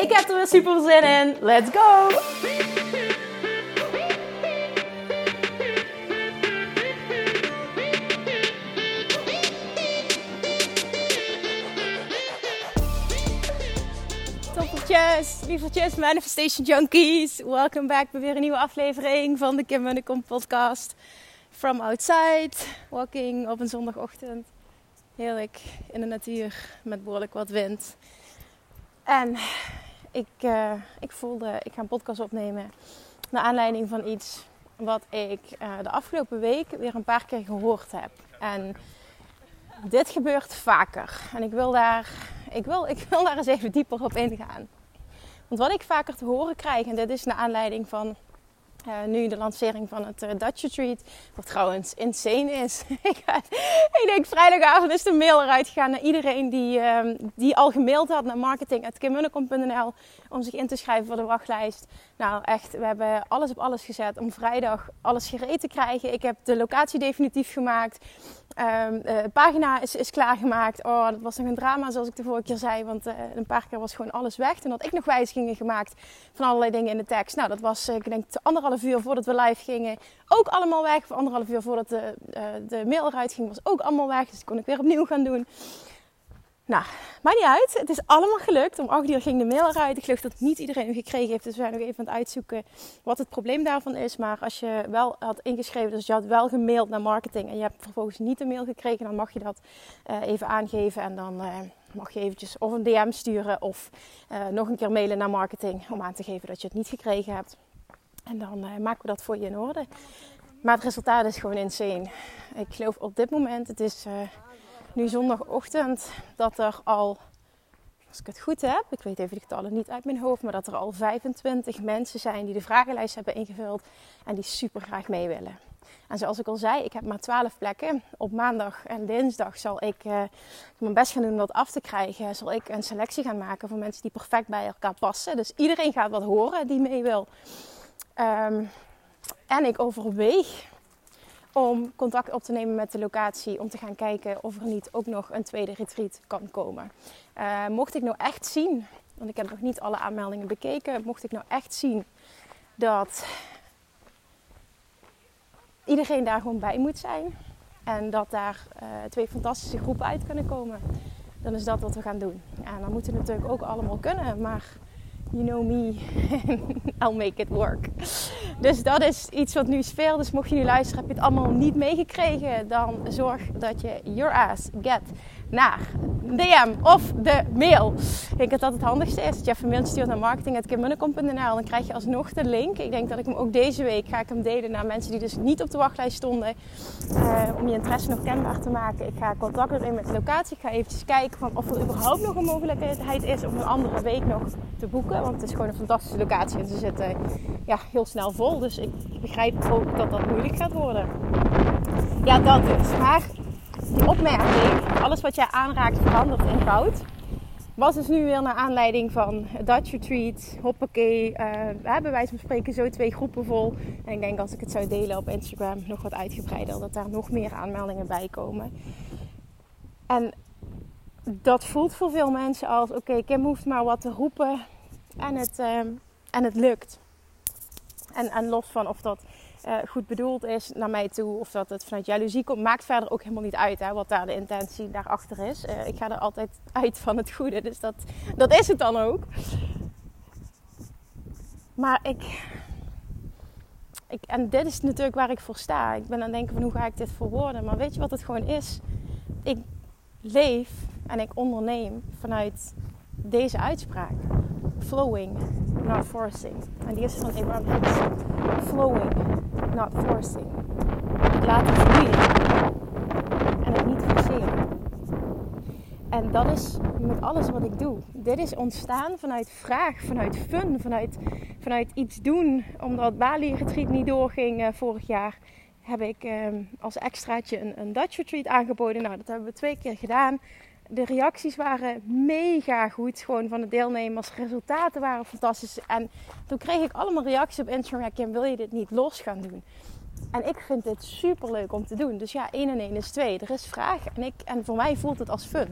Ik heb er weer super zin in. Let's go! Toppertjes, lievertjes, Manifestation Junkies. Welkom back bij weer een nieuwe aflevering van de Kim Munnekom podcast. From outside, walking op een zondagochtend. Heerlijk in de natuur met behoorlijk wat wind. En ik, uh, ik voelde, ik ga een podcast opnemen naar aanleiding van iets wat ik uh, de afgelopen week weer een paar keer gehoord heb. En dit gebeurt vaker. En ik wil daar, ik wil, ik wil daar eens even dieper op ingaan. Want wat ik vaker te horen krijg, en dit is naar aanleiding van uh, nu de lancering van het uh, Dutch Retreat. Wat trouwens insane is. ik denk vrijdagavond is de mail eruit gegaan naar iedereen die, uh, die al gemaild had naar marketing.kimmunnekom.nl om zich in te schrijven voor de wachtlijst. Nou echt, we hebben alles op alles gezet om vrijdag alles gereed te krijgen. Ik heb de locatie definitief gemaakt. Um, uh, pagina is, is klaargemaakt. Oh, dat was nog een drama zoals ik de vorige keer zei. Want een paar keer was gewoon alles weg. Toen had ik nog wijzigingen gemaakt van allerlei dingen in de tekst. Nou, dat was ik denk anderhalf uur voordat we live gingen. Ook allemaal weg. Of anderhalf uur voordat de, de mail eruit ging was ook allemaal weg. Dus dat kon ik weer opnieuw gaan doen. Nou, maakt niet uit. Het is allemaal gelukt. Om 8 uur ging de mail eruit. Ik geloof dat niet iedereen hem gekregen heeft. Dus we zijn nog even aan het uitzoeken wat het probleem daarvan is. Maar als je wel had ingeschreven, dus je had wel gemaild naar marketing. En je hebt vervolgens niet de mail gekregen, dan mag je dat uh, even aangeven. En dan uh, mag je eventjes of een DM sturen of nog een keer mailen naar marketing. Om aan te geven dat je het niet gekregen hebt. En dan maken we dat voor je in orde. Maar het resultaat is gewoon insane. Ik geloof op dit moment, het is nu zondagochtend dat er al, als ik het goed heb, ik weet even de getallen niet uit mijn hoofd, maar dat er al 25 mensen zijn die de vragenlijst hebben ingevuld en die super graag mee willen. En zoals ik al zei, ik heb maar 12 plekken. Op maandag en dinsdag zal ik uh, mijn best gaan doen om dat af te krijgen. Zal ik een selectie gaan maken van mensen die perfect bij elkaar passen. Dus iedereen gaat wat horen die mee wil. Um, en ik overweeg om contact op te nemen met de locatie. Om te gaan kijken of er niet ook nog een tweede retreat kan komen. Uh, mocht ik nou echt zien, want ik heb nog niet alle aanmeldingen bekeken. Mocht ik nou echt zien dat iedereen daar gewoon bij moet zijn. En dat daar uh, twee fantastische groepen uit kunnen komen. Dan is dat wat we gaan doen. En dan moeten natuurlijk ook allemaal kunnen. Maar you know me, I'll make it work. Dus dat is iets wat nu speelt. Dus mocht je nu luisteren, heb je het allemaal niet meegekregen, dan zorg dat je your ass get naar DM of de mail. Ik denk dat dat het handigste is. Dat je even een mail naar marketing.kimmunnekom.nl. Dan krijg je alsnog de link. Ik denk dat ik hem ook deze week ga ik hem delen naar mensen die dus niet op de wachtlijst stonden. Uh, om je interesse nog kenbaar te maken. Ik ga contact opnemen met de locatie. Ik ga eventjes kijken van of er überhaupt nog een mogelijkheid is om een andere week nog te boeken. Want het is gewoon een fantastische locatie en ze zitten ja, heel snel vol. Dus ik begrijp ook dat dat moeilijk gaat worden. Ja, dat dus. Maar die opmerking, alles wat jij aanraakt verandert in goud. Was dus nu weer naar aanleiding van Dutch Retreat, hoppakee. Uh, we hebben wij van spreken zo twee groepen vol. En ik denk als ik het zou delen op Instagram nog wat uitgebreider, dat daar nog meer aanmeldingen bij komen. En dat voelt voor veel mensen als: oké, Kim hoeft maar wat te roepen en het, uh, en het lukt. En, en los van of dat uh, goed bedoeld is naar mij toe of dat het vanuit jaloezie komt, maakt verder ook helemaal niet uit hè, wat daar de intentie daarachter is. Uh, ik ga er altijd uit van het goede, dus dat, dat is het dan ook. Maar ik, ik, en dit is natuurlijk waar ik voor sta. Ik ben aan het denken van hoe ga ik dit verwoorden. Maar weet je wat het gewoon is? Ik leef en ik onderneem vanuit deze uitspraak. Flowing, not forcing. En die is van Abraham Hicks. Flowing, not forcing. Het laten vloeien en het niet forceren. En dat is met alles wat ik doe. Dit is ontstaan vanuit vraag, vanuit fun, vanuit, vanuit iets doen. Omdat Bali Retreat niet doorging uh, vorig jaar, heb ik um, als extraatje een, een Dutch Retreat aangeboden. Nou, dat hebben we twee keer gedaan. De reacties waren mega goed, gewoon van de deelnemers. Resultaten waren fantastisch. En toen kreeg ik allemaal reacties op Instagram. Ja, Kim, wil je dit niet los gaan doen? En ik vind dit super leuk om te doen. Dus ja, 1 en 1 is 2. Er is vraag. En, ik, en voor mij voelt het als fun.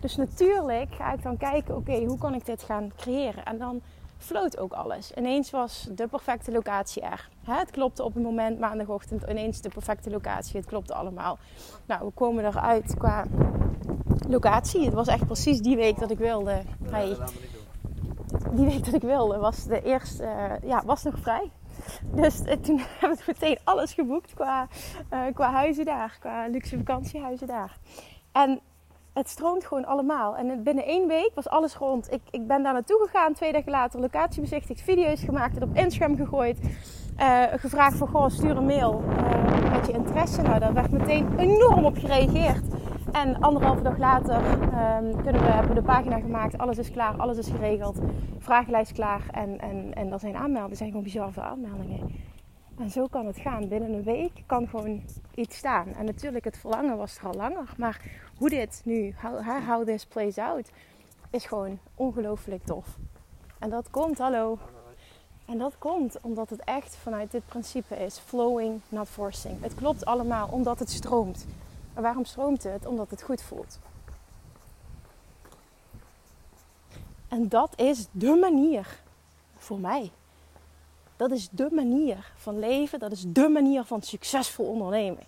Dus natuurlijk ga ik dan kijken, oké, hoe kan ik dit gaan creëren? En dan floot ook alles. Ineens was de perfecte locatie er. het klopte op het moment maandagochtend ineens de perfecte locatie. Het klopte allemaal. Nou, we komen eruit qua locatie. Het was echt precies die week dat ik wilde. Hey, die week dat ik wilde was de eerste, uh, ja, was nog vrij. Dus eh, toen hebben we meteen alles geboekt qua, uh, qua huizen daar, qua luxe vakantiehuizen daar. En het stroomt gewoon allemaal. En binnen één week was alles rond. Ik, ik ben daar naartoe gegaan, twee dagen later, locatie bezichtigd, video's gemaakt, het op Instagram gegooid. Uh, gevraagd van, goh, stuur een mail uh, met je interesse. Nou, daar werd meteen enorm op gereageerd. En anderhalve dag later um, kunnen we, hebben we de pagina gemaakt. Alles is klaar, alles is geregeld. Vragenlijst klaar. En, en, en dat zijn aanmeldingen. Er zijn gewoon bizar veel aanmeldingen. En zo kan het gaan. Binnen een week kan gewoon iets staan. En natuurlijk, het verlangen was er al langer. Maar hoe dit nu, how, how this plays out, is gewoon ongelooflijk tof. En dat komt, hallo. En dat komt omdat het echt vanuit dit principe is: flowing, not forcing. Het klopt allemaal omdat het stroomt. En waarom stroomt het? Omdat het goed voelt. En dat is de manier voor mij. Dat is de manier van leven. Dat is de manier van succesvol ondernemen.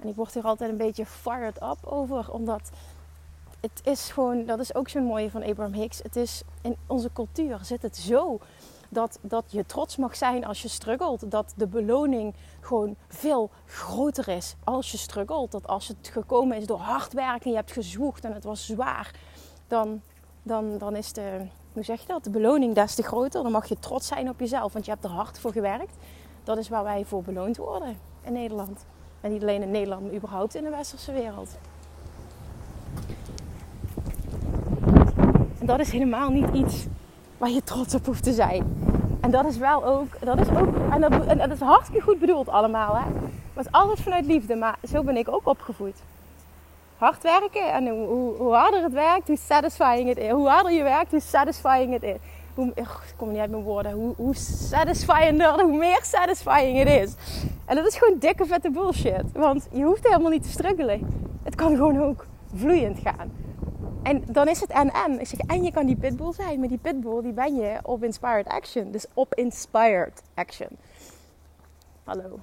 En ik word hier altijd een beetje fired up over, omdat het is gewoon, dat is ook zo'n mooie van Abraham Hicks. Het is in onze cultuur zit het zo dat, dat je trots mag zijn als je struggelt. Dat de beloning gewoon veel groter is als je struggelt. Dat als het gekomen is door hard werken, je hebt gezwoegd en het was zwaar, dan, dan, dan is de, hoe zeg je dat, de beloning des te groter. Dan mag je trots zijn op jezelf, want je hebt er hard voor gewerkt. Dat is waar wij voor beloond worden in Nederland. En niet alleen in Nederland, maar überhaupt in de westerse wereld. En dat is helemaal niet iets waar je trots op hoeft te zijn. En dat is wel ook, dat is ook, en dat, is hartstikke goed bedoeld allemaal. Hè? Het is altijd vanuit liefde, maar zo ben ik ook opgevoed. Hard werken en hoe, hoe, harder het werkt, hoe satisfying het is. Hoe harder je werkt, hoe satisfying het is. Hoe, ik kom niet uit mijn woorden. Hoe, hoe hoe meer satisfying het is. En dat is gewoon dikke vette bullshit. Want je hoeft helemaal niet te struggelen. Het kan gewoon ook vloeiend gaan. En dan is het en-en. Ik zeg, en je kan die pitbull zijn. Maar die pitbull, die ben je op inspired action. Dus op inspired action. Hallo.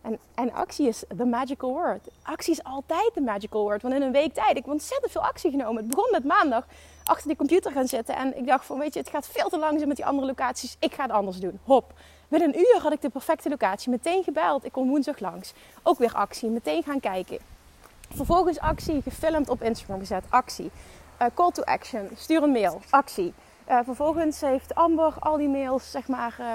En, en actie is the magical word. Actie is altijd de magical word. Want in een week tijd, ik heb ontzettend veel actie genomen. Het begon met maandag achter de computer gaan zitten. En ik dacht van, weet je, het gaat veel te langzaam met die andere locaties. Ik ga het anders doen. Hop. Binnen een uur had ik de perfecte locatie. Meteen gebeld. Ik kom woensdag langs. Ook weer actie. Meteen gaan kijken. Vervolgens actie, gefilmd op Instagram gezet. Actie. Uh, call to action. Stuur een mail. Actie. Uh, vervolgens heeft Amber al die mails zeg maar, uh,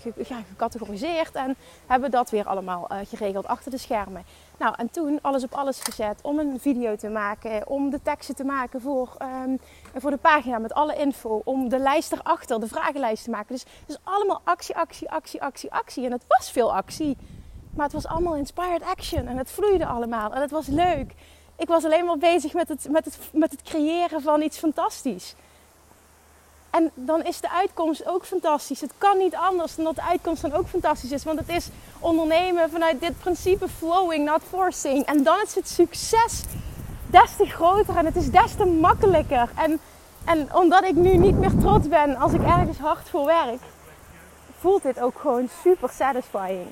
ge ja, gecategoriseerd en hebben dat weer allemaal geregeld achter de schermen. Nou, en toen alles op alles gezet om een video te maken, om de teksten te maken voor, um, voor de pagina met alle info, om de lijst erachter, de vragenlijst te maken. Dus, dus allemaal actie, actie, actie, actie, actie. En het was veel actie, maar het was allemaal inspired action en het vloeide allemaal en het was leuk. Ik was alleen maar bezig met het, met het, met het creëren van iets fantastisch. En dan is de uitkomst ook fantastisch. Het kan niet anders dan dat de uitkomst dan ook fantastisch is. Want het is ondernemen vanuit dit principe flowing, not forcing. En dan is het succes des te groter en het is des te makkelijker. En, en omdat ik nu niet meer trots ben als ik ergens hard voor werk, voelt dit ook gewoon super satisfying.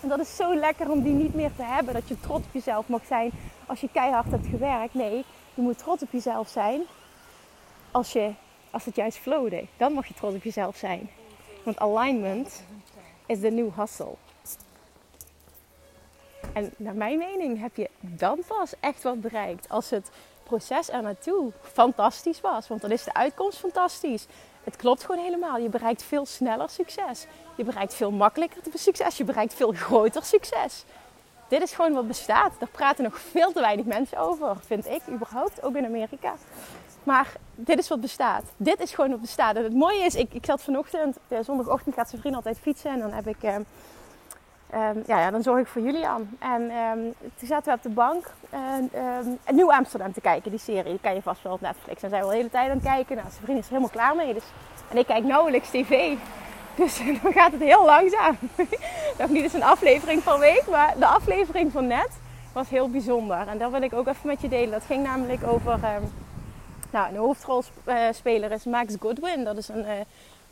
En dat is zo lekker om die niet meer te hebben. Dat je trots op jezelf mag zijn als je keihard hebt gewerkt. Nee, je moet trots op jezelf zijn als, je, als het juist flowde. Dan mag je trots op jezelf zijn. Want alignment is de new hustle. En naar mijn mening heb je dan pas echt wat bereikt. Als het proces er naartoe fantastisch was. Want dan is de uitkomst fantastisch. Het klopt gewoon helemaal. Je bereikt veel sneller succes. Je bereikt veel makkelijker succes. Je bereikt veel groter succes. dit is gewoon wat bestaat. Daar praten nog veel te weinig mensen over, vind ik überhaupt, ook in Amerika. Maar dit is wat bestaat. Dit is gewoon wat bestaat. En het mooie is, ik, ik zat vanochtend, de zondagochtend gaat zijn vriend altijd fietsen. En dan heb ik, um, ja, ja, dan zorg ik voor Julian. En um, toen zaten we op de bank en, um, Nieuw Amsterdam te kijken, die serie. Die kan je vast wel op Netflix. En zijn we de hele tijd aan het kijken. Nou, zijn vriend is er helemaal klaar mee. Dus, en ik kijk nauwelijks tv. Dus dan gaat het heel langzaam. Nog niet eens een aflevering per week, maar de aflevering van net was heel bijzonder. En dat wil ik ook even met je delen. Dat ging namelijk over nou, een hoofdrolspeler is Max Goodwin. Dat is een, uh,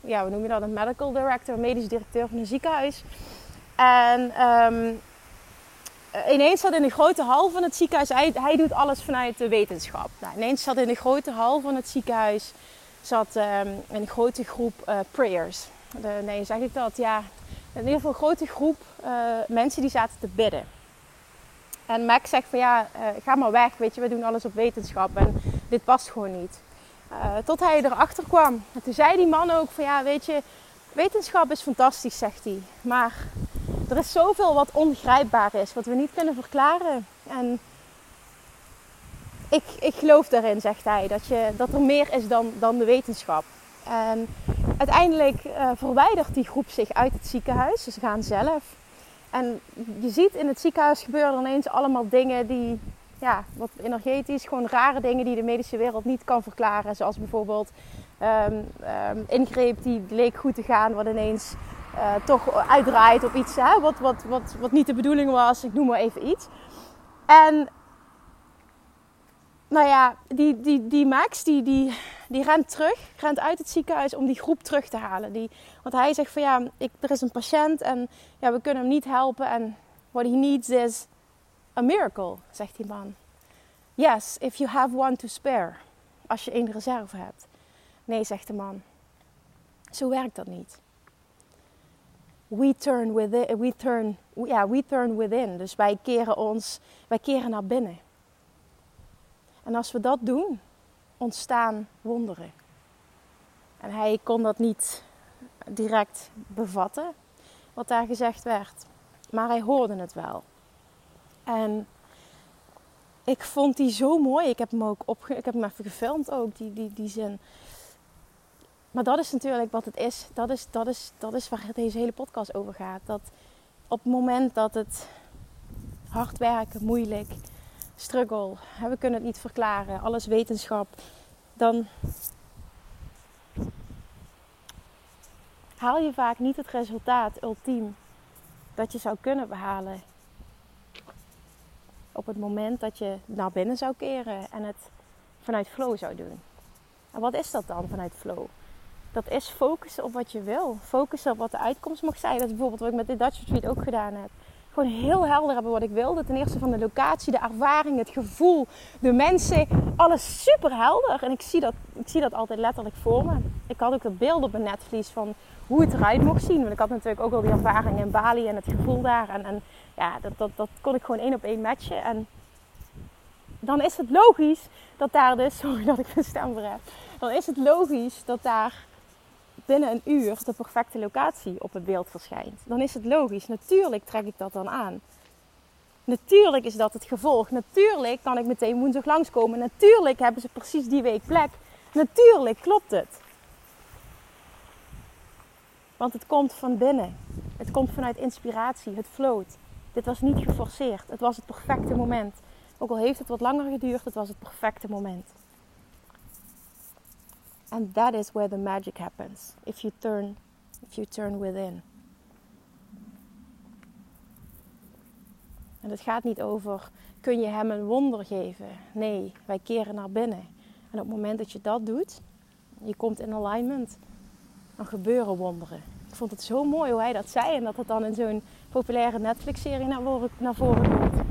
ja, hoe noem je dat? Een medical director, medisch directeur van een ziekenhuis. En um, ineens zat in de grote hal van het ziekenhuis, hij, doet alles vanuit de wetenschap. Nou, ineens zat in de grote hal van het ziekenhuis zat, um, een grote groep uh, prayers. Nee, zeg ik dat? Ja, in ieder geval een grote groep uh, mensen die zaten te bidden. En Max zegt van ja, ga maar weg, weet je, we doen alles op wetenschap en dit past gewoon niet. Tot hij erachter kwam. En toen zei die man ook van ja, weet je, wetenschap is fantastisch, zegt hij. Maar er is zoveel wat ongrijpbaar is, wat we niet kunnen verklaren. En ik, ik geloof daarin, zegt hij, dat, je, dat er meer is dan, dan de wetenschap. En uiteindelijk uh, verwijdert die groep zich uit het ziekenhuis. Ze gaan zelf. En je ziet in het ziekenhuis gebeuren ineens allemaal dingen die, ja, wat energetisch, gewoon rare dingen die de medische wereld niet kan verklaren. Zoals bijvoorbeeld um, um, ingreep die leek goed te gaan, wat ineens uh, toch uitdraait op iets hè, wat, wat, wat, wat niet de bedoeling was. Ik noem maar even iets. En nou ja, die, die, die Max die, die, die rent terug, rent uit het ziekenhuis om die groep terug te halen. Die, want hij zegt van ja, ik, er is een patiënt en ja, we kunnen hem niet helpen. En what he needs is a miracle, zegt die man. Yes, if you have one to spare. Als je één reserve hebt. Nee, zegt de man. Zo werkt dat niet. We turn within, we turn, ja, we turn within. Dus wij keren ons, wij keren naar binnen. En als we dat doen, ontstaan wonderen. En hij kon dat niet direct bevatten, wat daar gezegd werd. Maar hij hoorde het wel. En ik vond die zo mooi. Ik heb hem ook opge ik heb hem even gefilmd ook, die, die, die zin. Maar dat is natuurlijk wat het is. Dat is, dat, is, dat is waar deze hele podcast over gaat. Dat op het moment dat het hard werken, moeilijk, struggle, we kunnen het niet verklaren, alles wetenschap, dan haal je vaak niet het resultaat ultiem dat je zou kunnen behalen op het moment dat je naar binnen zou keren en het vanuit flow zou doen. En wat is dat dan vanuit flow? Dat is focussen op wat je wil. Focussen op wat de uitkomst mag zijn. Dat is bijvoorbeeld wat ik met de Dutch Retreat ook gedaan heb gewoon heel helder hebben wat ik wilde. Ten eerste van de locatie, de ervaring, het gevoel, de mensen. Alles super helder. En ik zie dat, ik zie dat altijd letterlijk voor me. Ik had ook het beeld op mijn netvlies van hoe het eruit mocht zien. Want ik had natuurlijk ook al die ervaring in Bali en het gevoel daar. En, en ja, dat, dat, dat kon ik gewoon één op één matchen. En dan is het logisch dat daar dus... Sorry dat ik mijn stem heb. Dan is het logisch dat daar binnen een uur de perfecte locatie op het beeld verschijnt. Dan is het logisch. Natuurlijk trek ik dat dan aan. Natuurlijk is dat het gevolg. Natuurlijk kan ik meteen woensdag langskomen. Natuurlijk hebben ze precies die week plek. Natuurlijk klopt het. Want het komt van binnen. Het komt vanuit inspiratie. Het floot. Dit was niet geforceerd. Het was het perfecte moment. Ook al heeft het wat langer geduurd, het was het perfecte moment. And that is where the magic happens. If you turn, if you turn within. En het gaat niet over kun je hem een wonder geven. Nee, wij keren naar binnen. En op het moment dat je dat doet, je komt in alignment, dan gebeuren wonderen. Ik vond het zo mooi hoe hij dat zei en dat het dan in zo'n populaire Netflix-serie naar voren, naar voren komt.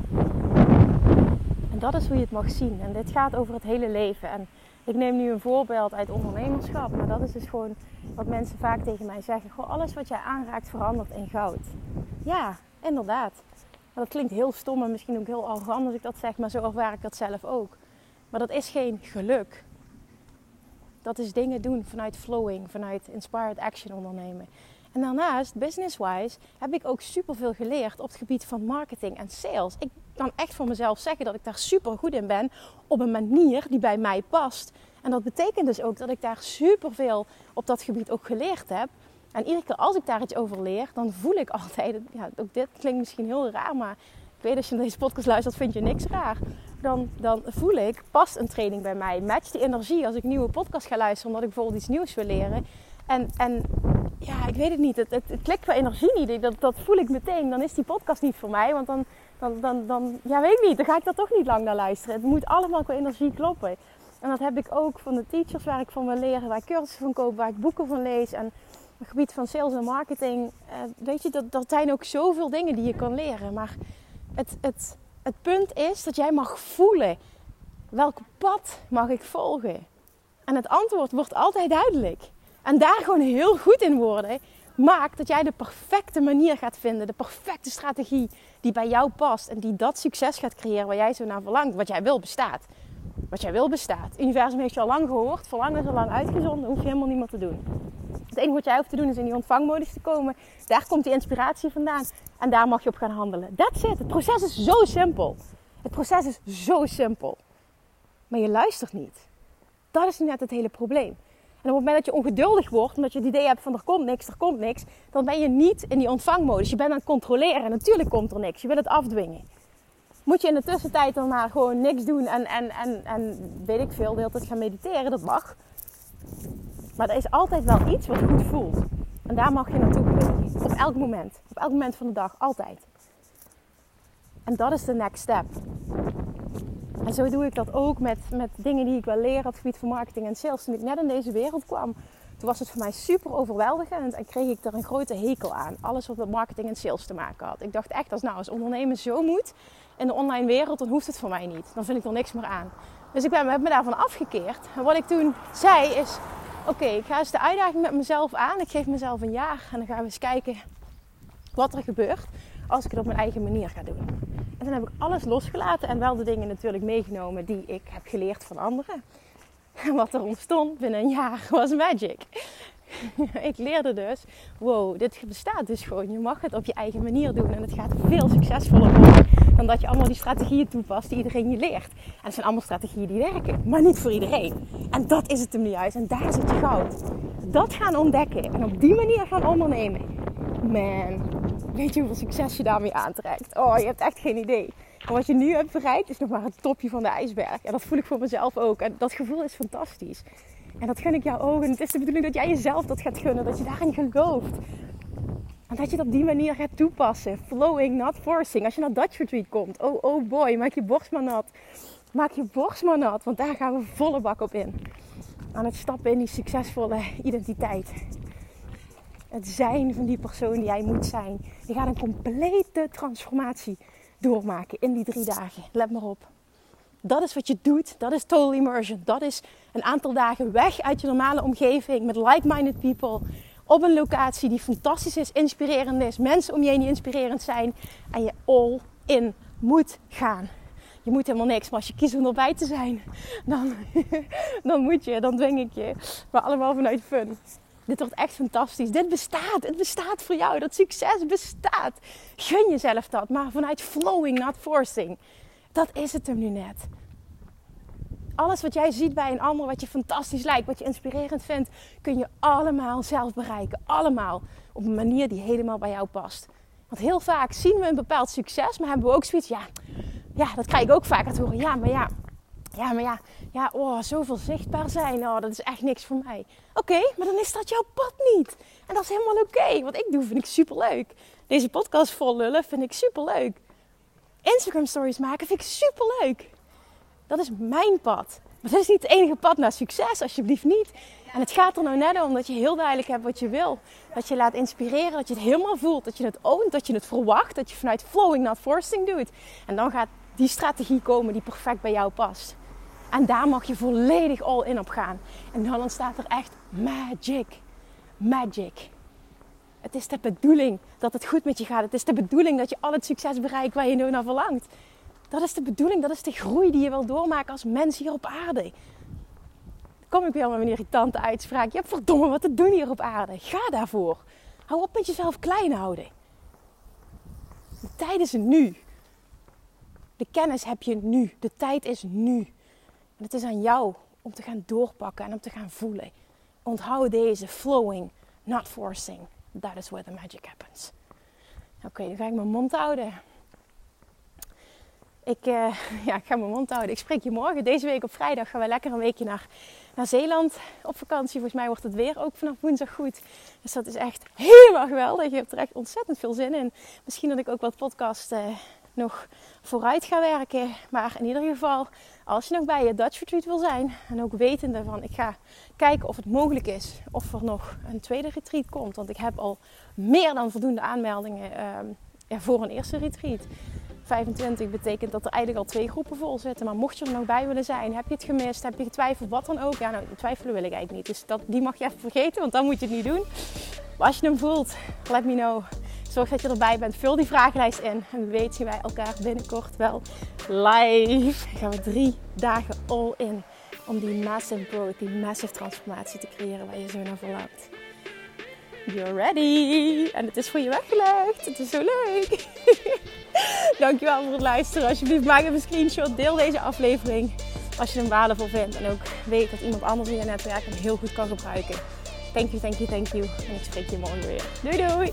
En dat is hoe je het mag zien. En dit gaat over het hele leven. En ik neem nu een voorbeeld uit ondernemerschap, maar dat is dus gewoon wat mensen vaak tegen mij zeggen. Gewoon alles wat jij aanraakt verandert in goud. Ja, inderdaad. Dat klinkt heel stom en misschien ook heel arrogant als ik dat zeg, maar zo ervaar ik dat zelf ook. Maar dat is geen geluk. Dat is dingen doen vanuit flowing, vanuit inspired action ondernemen. En daarnaast, business-wise, heb ik ook superveel geleerd op het gebied van marketing en sales. Ik kan echt voor mezelf zeggen dat ik daar super goed in ben op een manier die bij mij past. En dat betekent dus ook dat ik daar superveel op dat gebied ook geleerd heb. En iedere keer als ik daar iets over leer, dan voel ik altijd, ja, ook dit klinkt misschien heel raar, maar ik weet als je naar deze podcast luistert, vind je niks raar. Dan, dan voel ik, past een training bij mij? Match die energie als ik nieuwe podcast ga luisteren, omdat ik bijvoorbeeld iets nieuws wil leren. En, en ja, ik weet het niet. Het, het, klikt qua energie niet. Dat, dat voel ik meteen. Dan is die podcast niet voor mij. Want dan, dan, dan, dan, ja, weet niet. Dan ga ik daar toch niet lang naar luisteren. Het moet allemaal qua energie kloppen. En dat heb ik ook van de teachers waar ik van wil leren, waar ik cursussen van koop, waar ik boeken van lees. En het gebied van sales en marketing. Eh, weet je, dat, dat zijn ook zoveel dingen die je kan leren. Maar het, het, het punt is dat jij mag voelen. Welk pad mag ik volgen? En het antwoord wordt altijd duidelijk. En daar gewoon heel goed in worden, maakt dat jij de perfecte manier gaat vinden, de perfecte strategie die bij jou past en die dat succes gaat creëren waar jij zo naar verlangt, wat jij wil bestaat. Wat jij wil bestaat. Het universum heeft je al lang gehoord, verlangen is al lang uitgezonden, hoef je helemaal niet meer te doen. Het enige wat jij hoeft te doen is in die ontvangmodus te komen. Daar komt die inspiratie vandaan en daar mag je op gaan handelen. That's it. Het proces is zo simpel. Het proces is zo simpel. Maar je luistert niet. Dat is net het hele probleem. En op het moment dat je ongeduldig wordt, omdat je het idee hebt van er komt niks, er komt niks, dan ben je niet in die ontvangmodus. Je bent aan het controleren en natuurlijk komt er niks. Je wil het afdwingen. Moet je in de tussentijd dan maar gewoon niks doen en, en, en, en weet ik veel, de hele tijd gaan mediteren, dat mag. Maar er is altijd wel iets wat goed voelt. En daar mag je naartoe bewegen. Op elk moment. Op elk moment van de dag. Altijd. En dat is de next step. En zo doe ik dat ook met, met dingen die ik wel leer op het gebied van marketing en sales. Toen ik net in deze wereld kwam, toen was het voor mij super overweldigend en kreeg ik er een grote hekel aan. Alles wat met marketing en sales te maken had. Ik dacht echt, als nou als ondernemer zo moet in de online wereld, dan hoeft het voor mij niet. Dan vind ik er niks meer aan. Dus ik ben, heb me daarvan afgekeerd. En wat ik toen zei is, oké, ik ga eens de uitdaging met mezelf aan. Ik geef mezelf een jaar en dan gaan we eens kijken wat er gebeurt als ik het op mijn eigen manier ga doen. En toen heb ik alles losgelaten en wel de dingen natuurlijk meegenomen die ik heb geleerd van anderen. En wat er ontstond binnen een jaar was magic. ik leerde dus, wow, dit bestaat dus gewoon. Je mag het op je eigen manier doen en het gaat veel succesvoller worden dan dat je allemaal die strategieën toepast die iedereen je leert. En het zijn allemaal strategieën die werken, maar niet voor iedereen. En dat is het hem juist en daar zit je goud. Dat gaan ontdekken en op die manier gaan ondernemen. Man, weet je hoeveel succes je daarmee aantrekt? Oh, je hebt echt geen idee. En wat je nu hebt bereikt is nog maar het topje van de ijsberg. En dat voel ik voor mezelf ook. En dat gevoel is fantastisch. En dat gun ik jou ook. En het is de bedoeling dat jij jezelf dat gaat gunnen. Dat je daarin gelooft. En dat je het op die manier gaat toepassen. Flowing, not forcing. Als je naar Dutch Retreat komt. Oh, oh boy, maak je borst maar nat. Maak je borst maar nat. Want daar gaan we volle bak op in. Aan het stappen in die succesvolle identiteit het zijn van die persoon die jij moet zijn. Je gaat een complete transformatie doormaken in die drie dagen. Let maar op. Dat is wat je doet. Dat is total immersion. Dat is een aantal dagen weg uit je normale omgeving met like-minded people. Op een locatie die fantastisch is, inspirerend is. Mensen om je heen die inspirerend zijn. En je all in moet gaan. Je moet helemaal niks, maar als je kiest om erbij te zijn, dan, dan moet je, dan dwing ik je. Maar allemaal vanuit fun. Dit wordt echt fantastisch. Dit bestaat. Het bestaat voor jou. Dat succes bestaat. Gun jezelf dat. Maar vanuit flowing, not forcing. Dat is het hem nu net. Alles wat jij ziet bij een ander, wat je fantastisch lijkt, wat je inspirerend vindt, kun je allemaal zelf bereiken. Allemaal op een manier die helemaal bij jou past. Want heel vaak zien we een bepaald succes, maar hebben we ook zoiets, ja, ja dat krijg ik ook vaak te horen. Ja, maar ja, ja, maar ja, ja, oh, zoveel zichtbaar zijn, oh, dat is echt niks voor mij. Oké, maar dan is dat jouw pad niet. En dat is helemaal oké. Wat ik doe, vind ik superleuk. Deze podcast vol lullen vind ik superleuk. Instagram stories maken vind ik superleuk. Dat is mijn pad. Maar dat is niet het enige pad naar succes, alsjeblieft niet. En het gaat er nou net om dat je heel duidelijk hebt wat je wil. Dat je laat inspireren, dat je het helemaal voelt. Dat je het oont, dat je het verwacht. Dat je vanuit flowing, not forcing doet. En dan gaat die strategie komen die perfect bij jou past. En daar mag je volledig all in op gaan. En dan ontstaat er echt magic. Magic. Het is de bedoeling dat het goed met je gaat. Het is de bedoeling dat je al het succes bereikt waar je nu naar verlangt. Dat is de bedoeling, dat is de groei die je wil doormaken als mens hier op aarde. Kom ik weer met een irritante uitspraak. Je hebt verdomme wat te doen hier op aarde. Ga daarvoor. Hou op met jezelf klein houden. De tijd is nu. De kennis heb je nu. De tijd is nu. Het is aan jou om te gaan doorpakken en om te gaan voelen. Onthoud deze flowing, not forcing. That is where the magic happens. Oké, dan ga ik mijn mond houden. Ik, uh, ja, ik ga mijn mond houden. Ik spreek je morgen. Deze week op vrijdag gaan we lekker een weekje naar, naar Zeeland op vakantie. Volgens mij wordt het weer ook vanaf woensdag goed. Dus dat is echt helemaal geweldig. Je hebt er echt ontzettend veel zin in. Misschien dat ik ook wat podcast uh, nog vooruit ga werken. Maar in ieder geval, als je nog bij je Dutch Retreat wil zijn. En ook wetende van, ik ga kijken of het mogelijk is. Of er nog een tweede retreat komt. Want ik heb al meer dan voldoende aanmeldingen uh, voor een eerste retreat. 25 betekent dat er eigenlijk al twee groepen vol zitten. Maar mocht je er nog bij willen zijn, heb je het gemist, heb je getwijfeld, wat dan ook. Ja, nou, twijfelen wil ik eigenlijk niet. Dus dat, die mag je even vergeten, want dan moet je het niet doen. Maar als je hem voelt, let me know. Zorg dat je erbij bent. Vul die vragenlijst in. En weet zien wij elkaar binnenkort wel live. Dan gaan we drie dagen all in. Om die massive growth, die massive transformatie te creëren waar je zo naar verlangt. You're ready. En het is voor je weggelegd. Het is zo leuk. Dankjewel voor het luisteren. Alsjeblieft, maak even een screenshot. Deel deze aflevering als je hem waardevol vindt. En ook weet dat iemand anders in je netwerk hem heel goed kan gebruiken. Thank you, thank you, thank you. En ik spreek je morgen weer. Doei doei!